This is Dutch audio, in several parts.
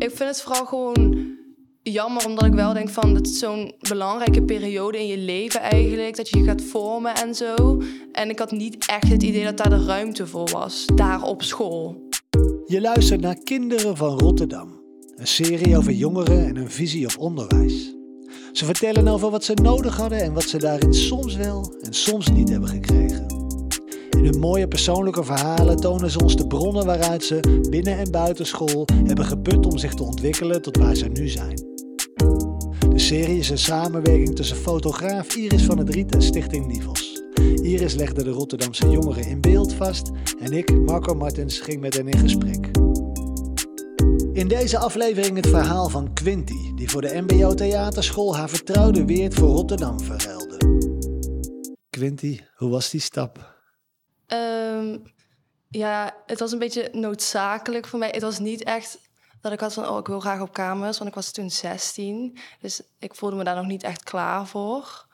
Ik vind het vooral gewoon jammer, omdat ik wel denk van dat is zo'n belangrijke periode in je leven eigenlijk, dat je je gaat vormen en zo. En ik had niet echt het idee dat daar de ruimte voor was, daar op school. Je luistert naar Kinderen van Rotterdam, een serie over jongeren en hun visie op onderwijs. Ze vertellen over wat ze nodig hadden en wat ze daarin soms wel en soms niet hebben gekregen. In hun mooie persoonlijke verhalen tonen ze ons de bronnen waaruit ze binnen en buiten school hebben geput om zich te ontwikkelen tot waar ze nu zijn. De serie is een samenwerking tussen fotograaf Iris van het Riet en Stichting Nivels. Iris legde de Rotterdamse jongeren in beeld vast en ik, Marco Martens, ging met hen in gesprek. In deze aflevering het verhaal van Quinty, die voor de MBO Theaterschool haar vertrouwde Weert voor Rotterdam verruilde. Quinty, hoe was die stap? Ehm, ja, het was een beetje noodzakelijk voor mij. Het was niet echt dat ik had van, oh, ik wil graag op kamers, want ik was toen 16. Dus ik voelde me daar nog niet echt klaar voor.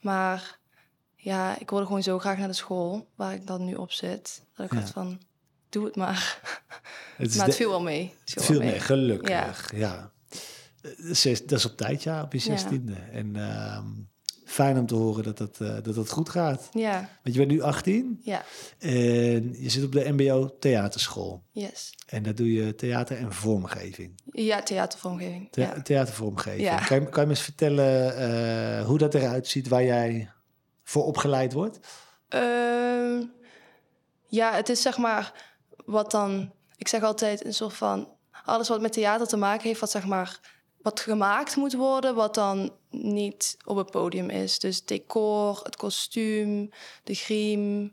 Maar ja, ik wilde gewoon zo graag naar de school waar ik dan nu op zit. Dat ik Ja. had van, doe het maar. Het maar het viel wel mee. Het viel Het viel wel mee, gelukkig. Ja. Ja. Eh, Dat is op tijd, ja, op je Ja. zestiende. En ehm, fijn om te horen dat het, eh, dat het goed gaat. Ja, Want je bent nu 18 ja, en je zit op de MBO Theaterschool. yes. En daar doe je theater en vormgeving. Ja, theatervormgeving. Ja. Theatervormgeving. Ja. Kan, je, kan je me eens vertellen eh, hoe dat eruit ziet waar jij voor opgeleid wordt? Ehm, ja, het is zeg maar wat dan... Ik zeg altijd een soort van... Alles wat met theater te maken heeft, wat zeg maar... Wat gemaakt moet worden, wat dan niet op het podium is. Dus decor, het kostuum, de griem.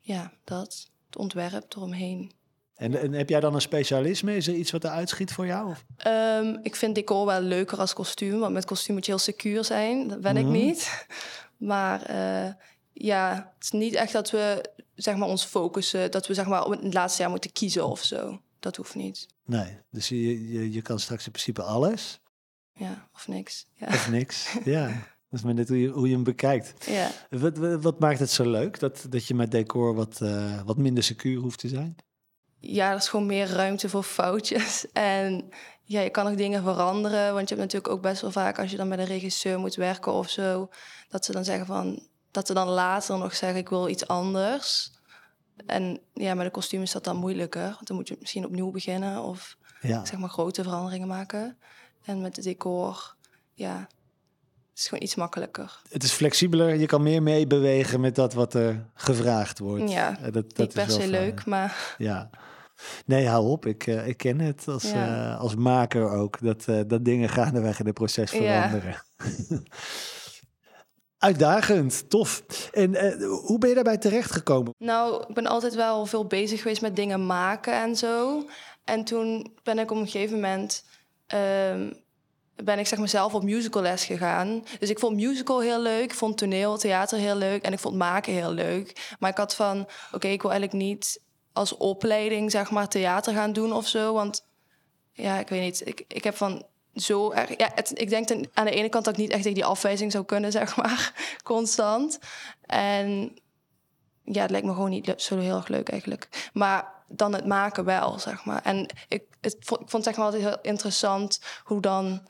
Ja, dat. Het ontwerp eromheen. En, en heb jij dan een specialisme? Is er iets wat eruit schiet voor jou? Ehm, ik vind decor wel leuker als kostuum. Want met kostuum moet je heel secuur zijn. Dat ben Mhm. ik niet. Maar eh, ja, het is niet echt dat we zeg maar, ons focussen... dat we zeg maar, op het laatste jaar moeten kiezen of zo. Dat hoeft niet. Nee, dus je, je, je kan straks in principe alles Ja, of niks. Ja. of niks. ja, dat is maar net hoe je, hoe je hem bekijkt. ja. Wat, wat, maakt het zo leuk dat, dat je met decor wat, eh, wat minder secuur hoeft te zijn? ja, er is gewoon meer ruimte voor foutjes. En ja, je kan ook dingen veranderen. Want je hebt natuurlijk ook best wel vaak... als je dan met een regisseur moet werken of zo... dat ze dan zeggen van... dat ze dan later nog zeggen... ik wil iets anders. En ja, met een kostuum is dat dan moeilijker. Want dan moet je misschien opnieuw beginnen... of Ja, zeg maar grote veranderingen maken. En met het decor, ja... het is gewoon iets makkelijker. het is flexibeler. Je kan meer meebewegen met dat wat er gevraagd wordt. Ja, Eh, dat, dat Niet is per se leuk, maar Ja. Nee, hou op. Ik, eh, ik ken het als, Ja. eh, als maker ook. Dat, eh, dat dingen gaandeweg in het proces Ja. veranderen. Uitdagend, tof. En hoe ben je daarbij terechtgekomen? Nou, ik ben altijd wel veel bezig geweest met dingen maken en zo. En toen ben ik op een gegeven moment... ehm, ben ik zeg maar zelf op musicalles gegaan. Dus ik vond musical heel leuk. Ik vond toneel, theater heel leuk. En ik vond maken heel leuk. Maar ik had van... Oké, ik wil eigenlijk niet als opleiding zeg maar theater gaan doen of zo. Want ja, ik weet niet. Ik, ik heb van zo erg... Ja, het, ik denk aan de ene kant dat ik niet echt tegen die afwijzing zou kunnen, zeg maar. Constant. En ja, het lijkt me gewoon niet zo heel erg leuk eigenlijk. Maar dan het maken wel, zeg maar. En ik, het, vond- ik vond het zeg maar altijd heel interessant hoe dan...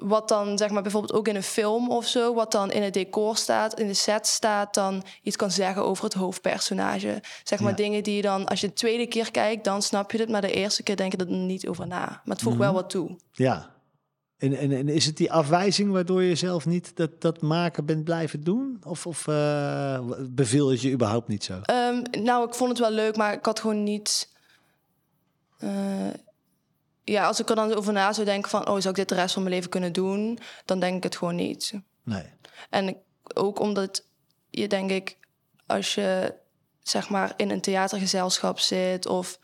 Wat dan, zeg maar, bijvoorbeeld ook in een film of zo... wat dan in het decor staat, in de set staat... dan iets kan zeggen over het hoofdpersonage. Zeg maar Ja. dingen die je dan... Als je de tweede keer kijkt, dan snap je het... maar de eerste keer denk je er niet over na. Maar het voegt wel wat toe. Ja. En, en, en is het die afwijzing waardoor je zelf niet dat, dat maken bent blijven doen? Of, of eh, beviel het je überhaupt niet zo? Ehm, nou, ik vond het wel leuk, maar ik had gewoon niet. eh, ja, als ik er dan over na zou denken van, oh, zou ik dit de rest van mijn leven kunnen doen? Dan denk ik het gewoon niet. Nee. En ik- ook omdat je, denk ik, als je zeg maar in een theatergezelschap zit of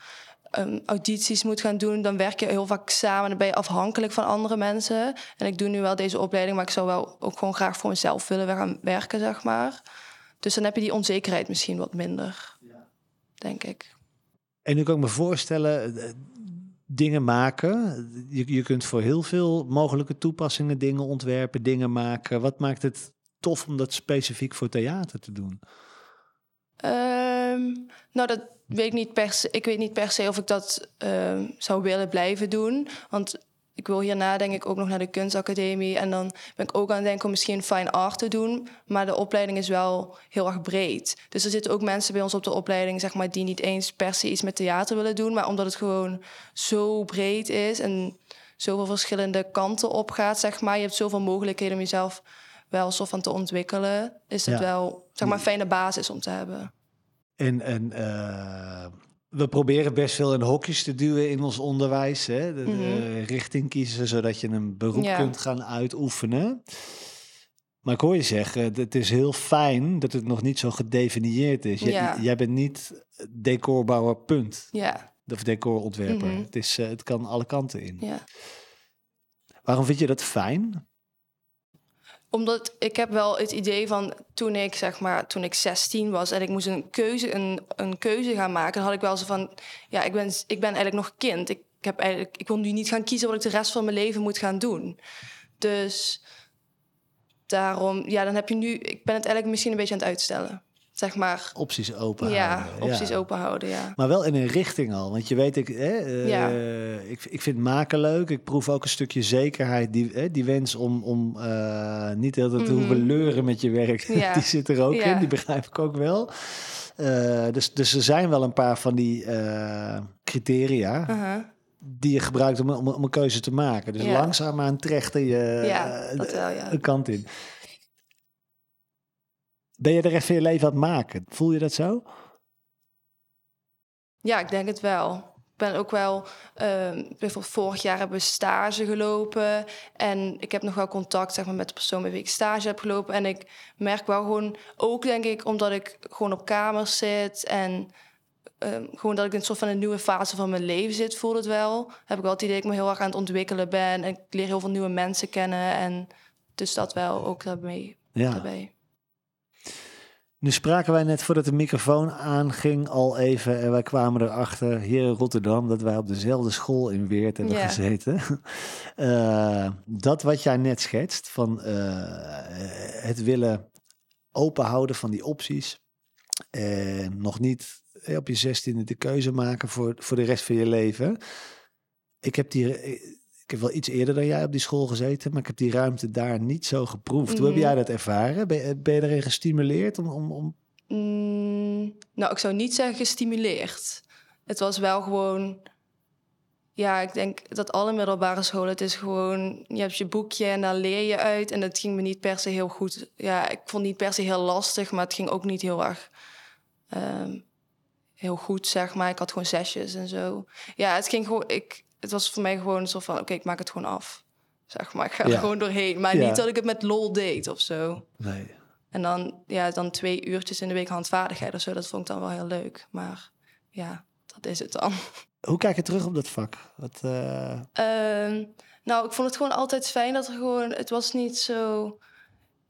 ehm, audities moet gaan doen, dan werk je heel vaak samen en dan ben je afhankelijk van andere mensen. En ik doe nu wel deze opleiding, maar ik zou wel ook gewoon graag voor mezelf willen gaan werken, zeg maar. Dus dan heb je die onzekerheid misschien wat minder, denk ik. En nu kan ik me voorstellen, eh, dingen maken. Je, je kunt voor heel veel mogelijke toepassingen dingen ontwerpen, dingen maken. Wat maakt het tof om dat specifiek voor theater te doen? Ehm, nou, dat weet niet per se, ik weet niet per se of ik dat ehm, zou willen blijven doen. Want ik wil hierna denk ik ook nog naar de kunstacademie. En dan ben ik ook aan het denken om misschien fine art te doen. Maar de opleiding is wel heel erg breed. Dus er zitten ook mensen bij ons op de opleiding, zeg maar, die niet eens per se iets met theater willen doen. Maar omdat het gewoon zo breed is en zoveel verschillende kanten op gaat, zeg maar. Je hebt zoveel mogelijkheden om jezelf wel soort van te ontwikkelen. Is het Ja. wel, zeg maar, een fijne basis om te hebben. En, en eh, we proberen best veel in hokjes te duwen in ons onderwijs. Hè? De, de Mhm. richting kiezen, zodat je een beroep Ja. kunt gaan uitoefenen. Maar ik hoor je zeggen, het is heel fijn dat het nog niet zo gedefinieerd is. Jij, Ja. jij bent niet decorbouwer, punt. Ja, Of decorontwerper. Mhm. het, is, eh, het kan alle kanten in. ja. Waarom vind je dat fijn? Omdat ik heb wel het idee van toen ik zeg maar toen ik 16 was en ik moest een keuze, een, een keuze gaan maken, dan had ik wel zo van ja, ik ben, ik ben eigenlijk nog kind. Ik, ik heb eigenlijk, ik wil nu niet gaan kiezen wat ik de rest van mijn leven moet gaan doen. Dus daarom, ja, dan heb je nu, ik ben het eigenlijk misschien een beetje aan het uitstellen. Zeg maar, Opties open ja, houden. opties Ja. open houden, ja. Maar wel in een richting al. Want je weet, ik, hè, Ja. ik, ik vind maken leuk. Ik proef ook een stukje zekerheid. Die, hè, die wens om, om eh, niet heel te Mhm. hoeven leuren met je werk. Ja. die zit er ook in. Die begrijp ik ook wel. Eh, dus, dus er zijn wel een paar van die criteria Uh-huh. die je gebruikt om, om, om een keuze te maken. Dus Ja. langzaamaan trechter je Ja, dat wel, ja. een kant in. Ben je de rest van je leven aan het maken? Voel je dat zo? Ja, ik denk het wel. Ik ben ook wel, ehm, bijvoorbeeld vorig jaar hebben we stage gelopen. En ik heb nog wel contact zeg maar, met de persoon met wie ik stage heb gelopen. En ik merk wel gewoon, ook denk ik, omdat ik gewoon op kamers zit en ehm, gewoon dat ik in een soort van een nieuwe fase van mijn leven zit, voel het wel. Heb ik wel het idee dat ik me heel erg aan het ontwikkelen ben. En ik leer heel veel nieuwe mensen kennen. En dus dat wel ook daarmee, Ja. daarbij. Nu spraken wij net voordat de microfoon aanging al even en wij kwamen erachter hier in Rotterdam dat wij op dezelfde school in Weert hebben gezeten. Eh, dat wat jij net schetst van eh, het willen openhouden van die opties en nog niet eh, op je zestiende de keuze maken voor, voor de rest van je leven. Ik heb die, ik heb wel iets eerder dan jij op die school gezeten, maar ik heb die ruimte daar niet zo geproefd. Hoe heb jij dat ervaren? Ben, je- ben je erin gestimuleerd om, om, om Mm, nou, ik zou niet zeggen gestimuleerd. Het was wel gewoon... Ja, ik denk dat alle middelbare scholen... Het is gewoon... Je hebt je boekje en daar leer je uit. En het ging me niet per se heel goed... Ja, ik vond het niet per se heel lastig... maar het ging ook niet heel erg... ehm, heel goed, zeg maar. Ik had gewoon zesjes en zo. Ja, het ging gewoon... Ik, het was voor mij gewoon zo van... Oké, ik maak het gewoon af. Zeg maar, ik ga Ja. er gewoon doorheen. Maar Ja. niet dat ik het met lol deed of zo. Nee. En dan, ja, dan twee uurtjes in de week handvaardigheid of zo. Dat vond ik dan wel heel leuk. Maar ja, dat is het dan. Hoe kijk je terug op dat vak? Wat, eh, Ehm, nou, ik vond het gewoon altijd fijn dat er gewoon... Het was niet zo...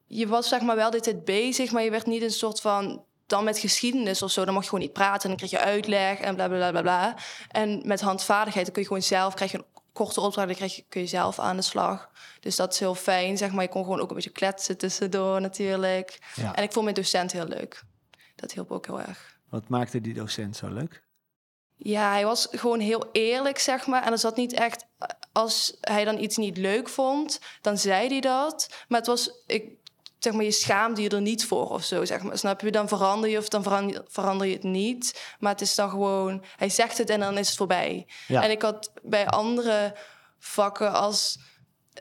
Je was zeg maar wel dit tijd bezig, maar je werd niet een soort van... Dan met geschiedenis of zo, dan mocht je gewoon niet praten. En dan kreeg je uitleg en bla, bla, bla, bla, bla. En met handvaardigheid, dan kun je gewoon zelf... Krijg je een korte opdracht, dan krijg je, kun je zelf aan de slag. Dus dat is heel fijn, zeg maar. Je kon gewoon ook een beetje kletsen tussendoor natuurlijk. ja. En ik vond mijn docent heel leuk. Dat hielp ook heel erg. Wat maakte die docent zo leuk? Ja, hij was gewoon heel eerlijk, zeg maar. En er zat niet echt... Als hij dan iets niet leuk vond, dan zei hij dat. Maar het was... Ik, zeg maar, je schaamde je er niet voor of zo, zeg maar. Snap je? Dan verander je of dan verander, verander je het niet. Maar het is dan gewoon... Hij zegt het en dan is het voorbij. Ja. En ik had bij andere vakken als...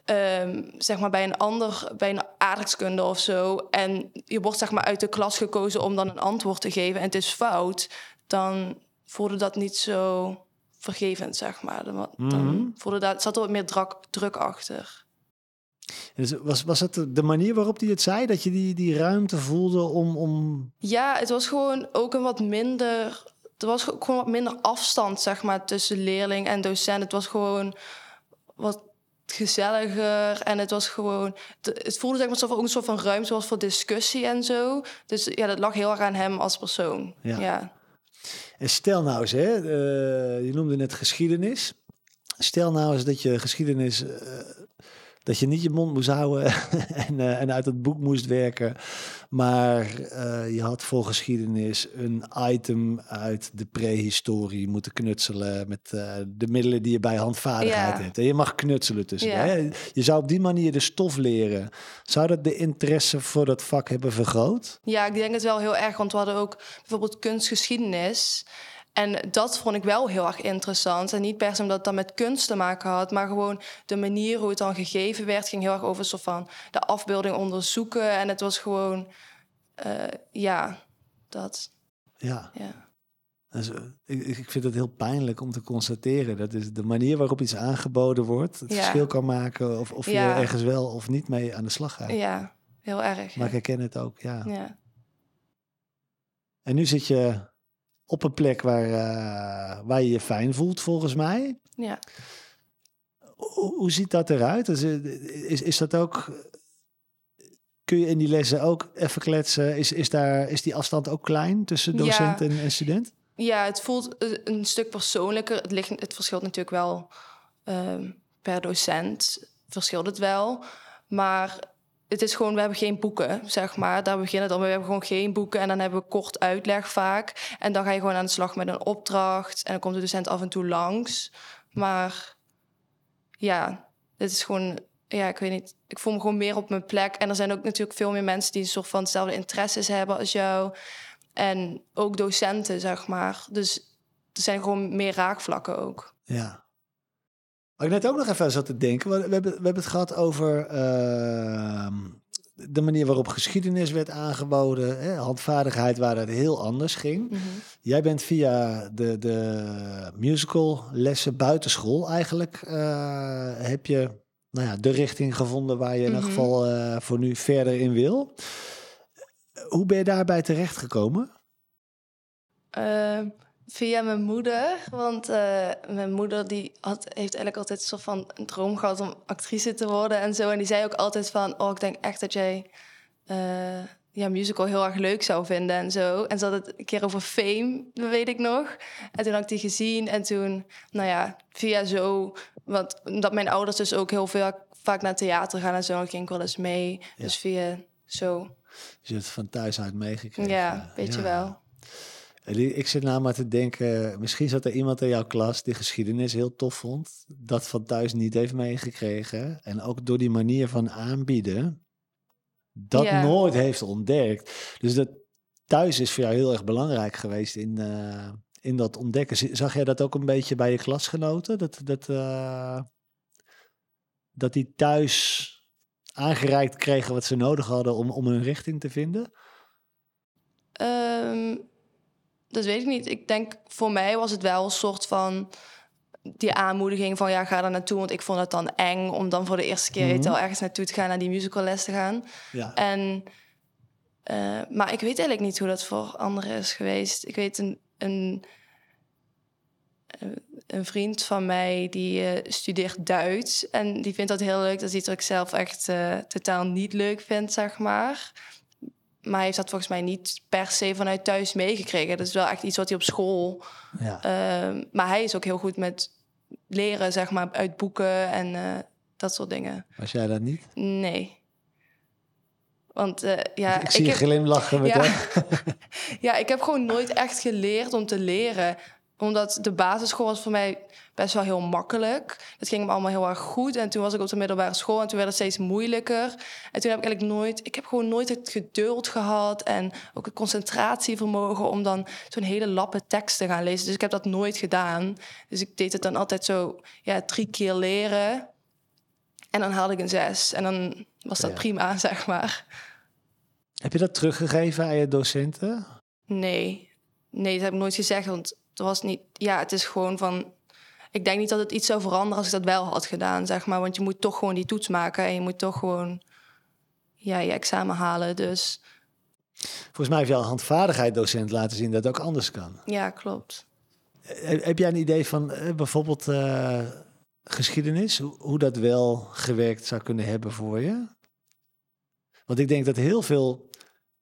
ehm, zeg maar bij een ander, bij een aardrijkskunde of zo. En je wordt zeg maar uit de klas gekozen om dan een antwoord te geven. En het is fout. Dan voelde dat niet zo vergevend, zeg maar. Dan, dan voelde dat, zat er wat meer drak, druk achter. Dus was, was het de manier waarop hij het zei? Dat je die, die ruimte voelde om... om... Ja, het was gewoon ook een wat minder... Er was gewoon wat minder afstand, zeg maar, tussen leerling en docent. Het was gewoon wat gezelliger en het was gewoon... Het voelde zeg maar alsof er ook een soort van ruimte was voor discussie en zo. Dus ja, dat lag heel erg aan hem als persoon. Ja. ja. En stel nou eens, hè, eh, je noemde net geschiedenis. Stel nou eens dat je geschiedenis eh, Dat je niet je mond moest houden en, eh, en uit het boek moest werken. Maar eh, je had voor geschiedenis een item uit de prehistorie moeten knutselen. Met eh, de middelen die je bij handvaardigheid Ja. hebt. En je mag knutselen tussen. Ja. Hè? Je zou op die manier de stof leren. Zou dat de interesse voor dat vak hebben vergroot? Ja, ik denk het wel heel erg, want we hadden ook bijvoorbeeld kunstgeschiedenis. En dat vond ik wel heel erg interessant. En niet per se omdat het dan met kunst te maken had, maar gewoon de manier hoe het dan gegeven werd, ging heel erg over soort van de afbeelding onderzoeken. En het was gewoon, eh, ja, dat. Ja. Ja. Dus, ik, ik vind het heel pijnlijk om te constateren. Dat is de manier waarop iets aangeboden wordt. Het Ja. verschil kan maken of, of je ergens wel of niet mee aan de slag gaat. ja, heel erg. Maar ik herken het ook, ja. Ja. En nu zit je op een plek waar, eh, waar je je fijn voelt, volgens mij. ja. Hoe, hoe ziet dat eruit? Is, is, is dat ook... Kun je in die lessen ook even kletsen? Is, is, daar, is die afstand ook klein tussen Ja. docent en, en student? Ja, het voelt eh, een stuk persoonlijker. Het, ligt, het verschilt natuurlijk wel ehm, per docent. Verschilt het wel. Maar het is gewoon, we hebben geen boeken, zeg maar. Daar beginnen mee. We hebben gewoon geen boeken. En dan hebben we kort uitleg vaak. En dan ga je gewoon aan de slag met een opdracht. En dan komt de docent af en toe langs. Maar ja, het is gewoon... Ja, ik weet niet. Ik voel me gewoon meer op mijn plek. En er zijn ook natuurlijk veel meer mensen die een soort van dezelfde interesses hebben als jou. En ook docenten, zeg maar. Dus er zijn gewoon meer raakvlakken ook. Ja. Waar ik net ook nog even aan zat te denken. We hebben, we hebben het gehad over ehm, de manier waarop geschiedenis werd aangeboden. Hè, handvaardigheid waar het heel anders ging. Jij bent via de, de musical lessen buitenschool eigenlijk... eh, heb je nou ja, de richting gevonden waar je in ieder Mhm. geval eh, voor nu verder in wil. Hoe ben je daarbij terechtgekomen? Via mijn moeder. Want eh, mijn moeder die had, heeft eigenlijk altijd een soort van een droom gehad om actrice te worden en zo. En die zei ook altijd van, oh, ik denk echt dat jij eh, ja, musical heel erg leuk zou vinden en zo. En ze had het een keer over Fame, dat weet ik nog. En toen had ik die gezien en toen, nou ja, via zo... Want omdat mijn ouders dus ook heel veel vaak naar theater gaan en zo, ging ik wel eens mee. Dus via zo, Je hebt het van thuis uit meegekregen. ja, weet je wel. Ik zit nou maar te denken, misschien zat er iemand in jouw klas die geschiedenis heel tof vond, dat van thuis niet heeft meegekregen en ook door die manier van aanbieden dat Ja. nooit heeft ontdekt. Dus dat thuis is voor jou heel erg belangrijk geweest in, eh, in dat ontdekken. Zag jij dat ook een beetje bij je klasgenoten? Dat, dat, eh, dat die thuis aangereikt kregen wat ze nodig hadden om, om hun richting te vinden? Ehm, dat weet ik niet. Ik denk voor mij was het wel een soort van die aanmoediging van ja, ga er naartoe. Want ik vond het dan eng om dan voor de eerste keer je wel, ergens naartoe te gaan, naar die musicalles te gaan. Ja. En, eh, maar ik weet eigenlijk niet hoe dat voor anderen is geweest. Ik weet een, een, eh, een vriend van mij die eh, studeert Duits. En die vindt dat heel leuk. Dat is iets wat ik zelf echt totaal niet leuk vind, zeg maar. Maar hij heeft dat volgens mij niet per se vanuit thuis meegekregen. Dat is wel echt iets wat hij op school... Ja. Ehm, maar hij is ook heel goed met leren, zeg maar, uit boeken en eh, dat soort dingen. Was jij dat niet? Nee. Want eh, ja, ik zie je heb, glimlachen met ja, hem. ja, ik heb gewoon nooit echt geleerd om te leren. Omdat de basisschool was voor mij best wel heel makkelijk. Het ging me allemaal heel erg goed. En toen was ik op de middelbare school en toen werd het steeds moeilijker. En toen heb ik eigenlijk nooit... Ik heb gewoon nooit het geduld gehad en ook het concentratievermogen... om dan zo'n hele lappe tekst te gaan lezen. Dus ik heb dat nooit gedaan. Dus ik deed het dan altijd zo ja, drie keer leren... En dan haalde ik een zes. En dan was dat Ja. prima, zeg maar. Heb je dat teruggegeven aan je docenten? Nee. Nee, dat heb ik nooit gezegd. Want het was niet... Ja, het is gewoon van... Ik denk niet dat het iets zou veranderen als ik dat wel had gedaan, zeg maar. Want je moet toch gewoon die toets maken. En je moet toch gewoon... Ja, je examen halen. Dus Volgens mij heeft jouw handvaardigheid docent laten zien dat het ook anders kan. ja, klopt. Heb, heb jij een idee van eh, bijvoorbeeld eh, geschiedenis? Hoe dat wel gewerkt zou kunnen hebben voor je? Want ik denk dat heel veel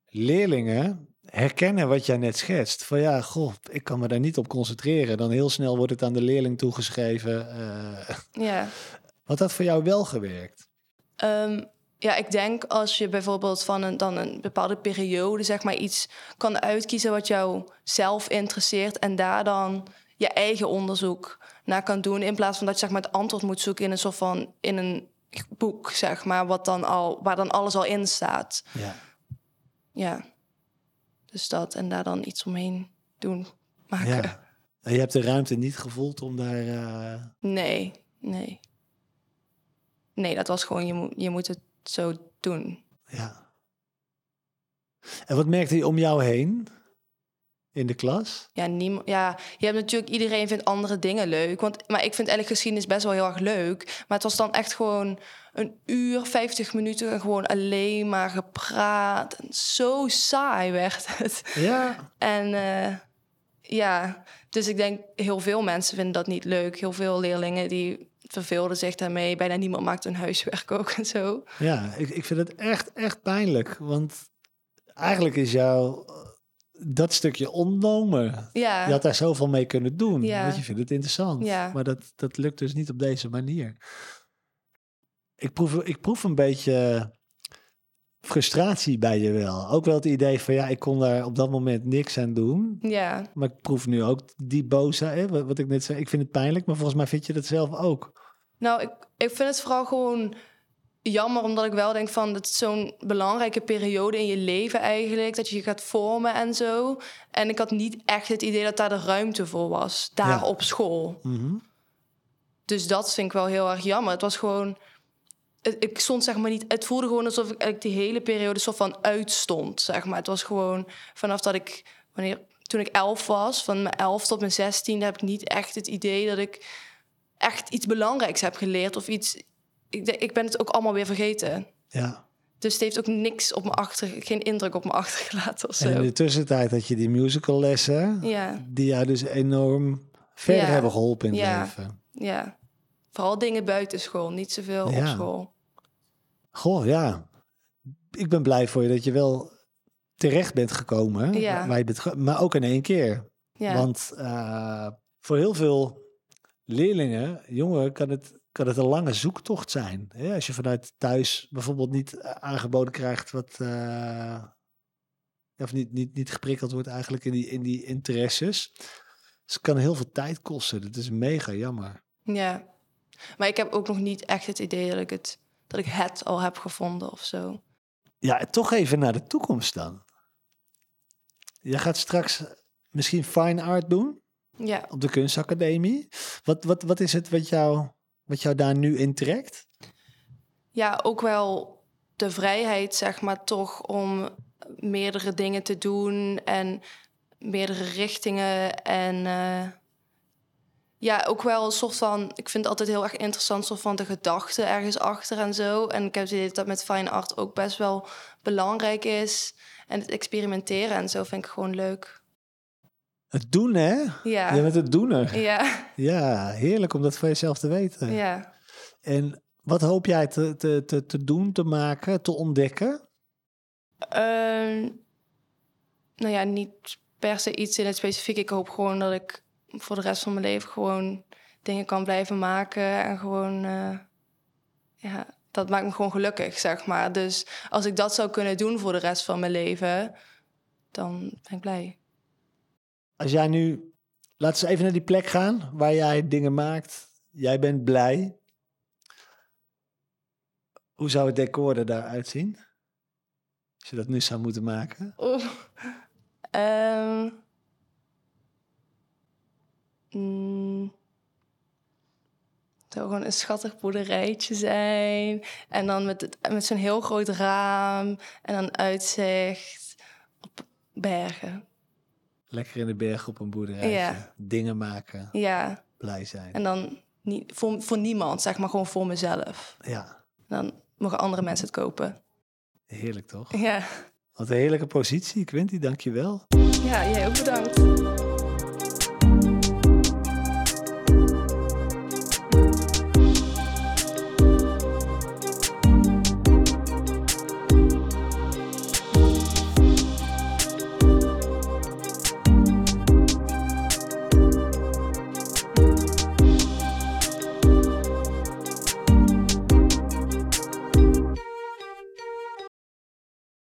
leerlingen herkennen wat jij net schetst. Van ja, goh, ik kan me daar niet op concentreren. Dan heel snel wordt het aan de leerling toegeschreven. eh, Ja. wat had voor jou wel gewerkt? Ehm, ja, ik denk als je bijvoorbeeld van een, dan een bepaalde periode zeg maar iets kan uitkiezen wat jou zelf interesseert en daar dan je eigen onderzoek naar kan doen in plaats van dat je zeg maar het antwoord moet zoeken in een soort van in een boek zeg maar wat dan al waar dan alles al in staat. Ja. Ja. Dus dat en daar dan iets omheen doen maken. ja. En je hebt de ruimte niet gevoeld om daar... eh, Nee, nee. Nee, dat was gewoon je moet je moet het zo doen. Ja. En wat merkte je om jou heen in de klas? Ja, niemand, ja, je hebt natuurlijk, iedereen vindt andere dingen leuk. Want, maar ik vind eigenlijk geschiedenis best wel heel erg leuk. Maar het was dan echt gewoon een uur, 50 minuten... en gewoon alleen maar gepraat. En zo saai werd het. Ja. En eh, ja, dus ik denk heel veel mensen vinden dat niet leuk. Heel veel leerlingen die verveelden zich daarmee. Bijna niemand maakt hun huiswerk ook en zo. Ja, ik, ik vind het echt, echt pijnlijk. Want eigenlijk is jou eh, dat stukje ontnomen. Ja, Je had daar zoveel mee kunnen doen. Ja. Want je vindt het interessant. Ja. Maar dat, dat lukt dus niet op deze manier. Ik proef, ik proef een beetje frustratie bij je wel. Ook wel het idee van ja, ik kon daar op dat moment niks aan doen. ja, Maar ik proef nu ook die boosheid. Wat ik net zei. Ik vind het pijnlijk, maar volgens mij vind je dat zelf ook. Nou, ik, ik vind het vooral gewoon jammer, omdat ik wel denk van... het is zo'n belangrijke periode in je leven eigenlijk... dat je je gaat vormen en zo. En ik had niet echt het idee dat daar de ruimte voor was. Daar Ja. op school. Mhm. Dus dat vind ik wel heel erg jammer. Het was gewoon... het- Ik stond zeg maar niet... Het voelde gewoon alsof ik eigenlijk die hele periode soort van uitstond, zeg maar. Het was gewoon vanaf dat ik... Wanneer, toen ik elf was, van mijn elf tot mijn zestien... heb ik niet echt het idee dat ik echt iets belangrijks heb geleerd of iets. Ik, ik ben het ook allemaal weer vergeten. Ja. Dus het heeft ook niks op me achter, geen indruk op me achtergelaten of zo. En in de tussentijd had je die musicallessen. Ja, Die jou dus enorm verder Ja. hebben geholpen in het Ja. leven. ja. Vooral dingen buiten school, niet zoveel op Ja. school. Goh, ja. Ik ben blij voor je dat je wel terecht bent gekomen. Ja. Waar je bent ge- maar ook in één keer. Ja, Want eh, voor heel veel leerlingen, jongeren, kan het, kan het een lange zoektocht zijn. Hè? Als je vanuit thuis bijvoorbeeld niet eh, aangeboden krijgt wat. eh, of niet, niet, niet geprikkeld wordt eigenlijk in die, in die interesses. Dus het kan heel veel tijd kosten. Dat is mega jammer. ja. Maar ik heb ook nog niet echt het idee dat ik het, dat ik het al heb gevonden of zo. Ja, toch even naar de toekomst dan. Je gaat straks misschien fine art doen Ja, op de kunstacademie. Wat, wat, wat is het wat jou, wat jou daar nu intrekt? ja, ook wel de vrijheid, zeg maar, toch om meerdere dingen te doen en meerdere richtingen. En eh, ja, ook wel een soort van, ik vind het altijd heel erg interessant, soort van de gedachte ergens achter en zo. En ik heb het idee dat dat met fine art ook best wel belangrijk is. En het experimenteren en zo vind ik gewoon leuk. Het doen, hè? Ja, Je bent het doener. ja, Ja, heerlijk om dat van jezelf te weten. ja. En wat hoop jij te, te, te, te doen, te maken, te ontdekken? Ehm, nou ja, niet per se iets in het specifiek. Ik hoop gewoon dat ik voor de rest van mijn leven gewoon dingen kan blijven maken. En gewoon, eh, ja, dat maakt me gewoon gelukkig, zeg maar. Dus als ik dat zou kunnen doen voor de rest van mijn leven, dan ben ik blij. Als jij nu, laten we even naar die plek gaan waar jij dingen maakt. Jij bent blij. Hoe zou het decor er daaruit zien? Als je dat nu zou moeten maken. Mm. Het zou gewoon een schattig boerderijtje zijn. En dan met, met zo'n heel groot raam. En dan uitzicht op bergen. Lekker in de berg op een boerderijtje. Ja. Dingen maken, Ja, blij zijn. en dan niet, voor, voor niemand, zeg maar gewoon voor mezelf. Ja, Dan mogen andere mensen het kopen. heerlijk toch? Ja, Wat een heerlijke positie, Quinty, dankjewel. ja jij ook bedankt.